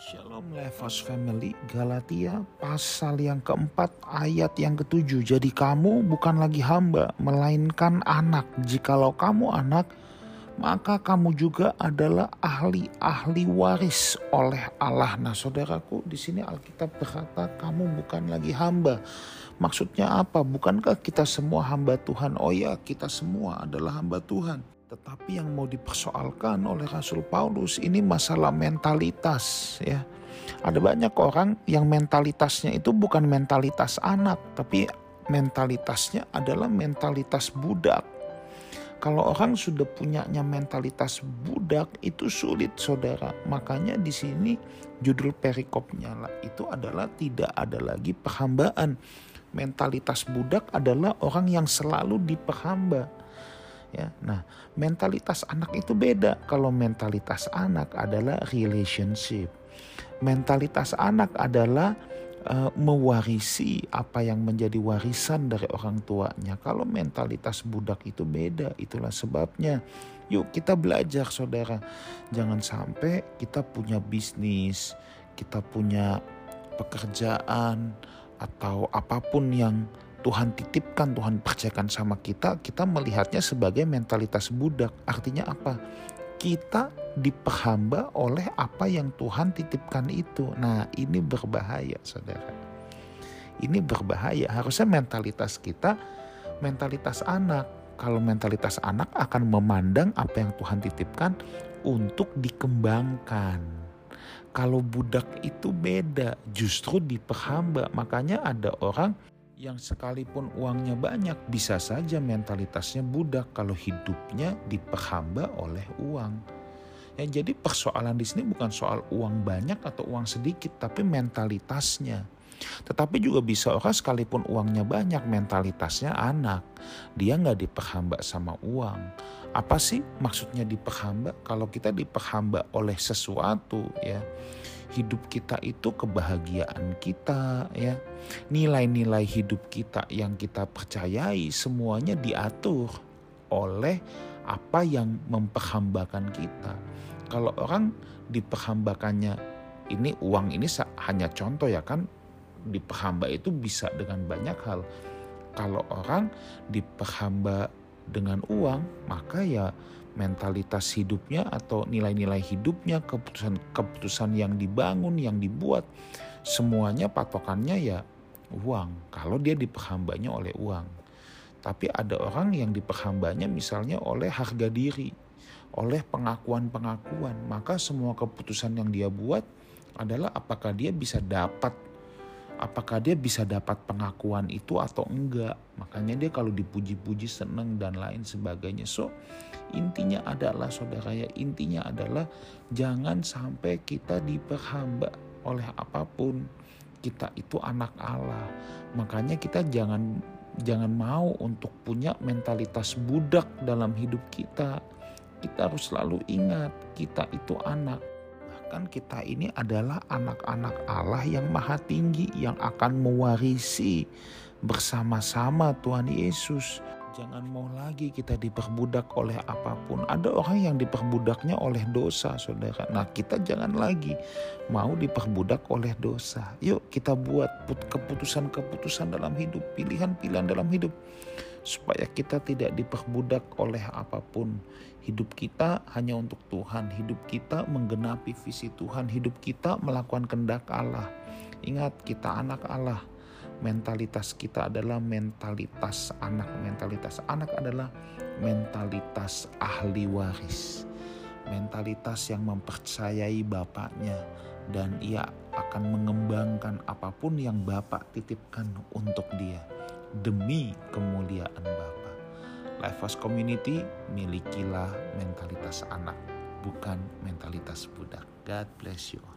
Shalom Levos Family Galatia pasal yang keempat ayat yang ketujuh. Jadi kamu bukan lagi hamba melainkan anak. Jikalau kamu anak maka kamu juga adalah ahli-ahli waris oleh Allah. Nah saudaraku di sini Alkitab berkata kamu bukan lagi hamba. Maksudnya apa? Bukankah kita semua hamba Tuhan? Oh ya kita semua adalah hamba Tuhan tetapi yang mau dipersoalkan oleh Rasul Paulus ini masalah mentalitas ya. Ada banyak orang yang mentalitasnya itu bukan mentalitas anak, tapi mentalitasnya adalah mentalitas budak. Kalau orang sudah punyanya mentalitas budak itu sulit saudara. Makanya di sini judul perikopnya itu adalah tidak ada lagi perhambaan. Mentalitas budak adalah orang yang selalu diperhamba ya. Nah, mentalitas anak itu beda. Kalau mentalitas anak adalah relationship. Mentalitas anak adalah uh, mewarisi apa yang menjadi warisan dari orang tuanya. Kalau mentalitas budak itu beda, itulah sebabnya. Yuk kita belajar saudara. Jangan sampai kita punya bisnis, kita punya pekerjaan atau apa pun yang Tuhan titipkan, Tuhan percayakan sama kita, kita melihatnya sebagai mentalitas budak. Artinya apa? Kita diperhamba oleh apa yang Tuhan titipkan itu. Nah, ini berbahaya, saudara. Ini berbahaya. Harusnya mentalitas kita, mentalitas anak. Kalau mentalitas anak akan memandang apa yang Tuhan titipkan untuk dikembangkan. Kalau budak itu beda, justru diperhamba. Makanya ada orang yang sekalipun uangnya banyak bisa saja mentalitasnya budak kalau hidupnya diperhamba oleh uang. Ya, jadi persoalan di sini bukan soal uang banyak atau uang sedikit, tapi mentalitasnya. Tetapi juga bisa orang sekalipun uangnya banyak, mentalitasnya anak. Dia nggak diperhamba sama uang. Apa sih maksudnya diperhamba? Kalau kita diperhamba oleh sesuatu ya, hidup kita itu kebahagiaan kita ya. Nilai-nilai hidup kita yang kita percayai semuanya diatur oleh apa yang memperhambakan kita. Kalau orang diperhambakannya ini uang ini hanya contoh ya kan diperhamba itu bisa dengan banyak hal. Kalau orang diperhamba dengan uang maka ya mentalitas hidupnya atau nilai-nilai hidupnya, keputusan-keputusan yang dibangun, yang dibuat, semuanya patokannya ya uang. Kalau dia diperhambanya oleh uang. Tapi ada orang yang diperhambanya misalnya oleh harga diri, oleh pengakuan-pengakuan. Maka semua keputusan yang dia buat adalah apakah dia bisa dapat apakah dia bisa dapat pengakuan itu atau enggak. Makanya dia kalau dipuji-puji seneng dan lain sebagainya. So intinya adalah saudara ya intinya adalah jangan sampai kita diperhamba oleh apa pun. Kita itu anak Allah. Makanya kita jangan jangan mau untuk punya mentalitas budak dalam hidup kita. Kita harus selalu ingat kita itu anak Bahkan kita ini adalah anak-anak Allah yang maha tinggi yang akan mewarisi bersama-sama Tuhan Yesus. Jangan mau lagi kita diperbudak oleh apa pun. Ada orang yang diperbudaknya oleh dosa, saudara. Nah, kita jangan lagi mau diperbudak oleh dosa. Yuk, kita buat keputusan-keputusan dalam hidup, pilihan-pilihan dalam hidup supaya kita tidak diperbudak oleh apa pun. Hidup kita hanya untuk Tuhan, hidup kita menggenapi visi Tuhan, hidup kita melakukan kehendak Allah. Ingat, kita anak Allah. Mentalitas kita adalah mentalitas anak. Mentalitas anak adalah mentalitas ahli waris. Mentalitas yang mempercayai bapaknya dan ia akan mengembangkan apa pun yang bapak titipkan untuk dia demi kemuliaan Bapa. Lifehouse Community milikilah mentalitas anak, bukan mentalitas budak. God bless you.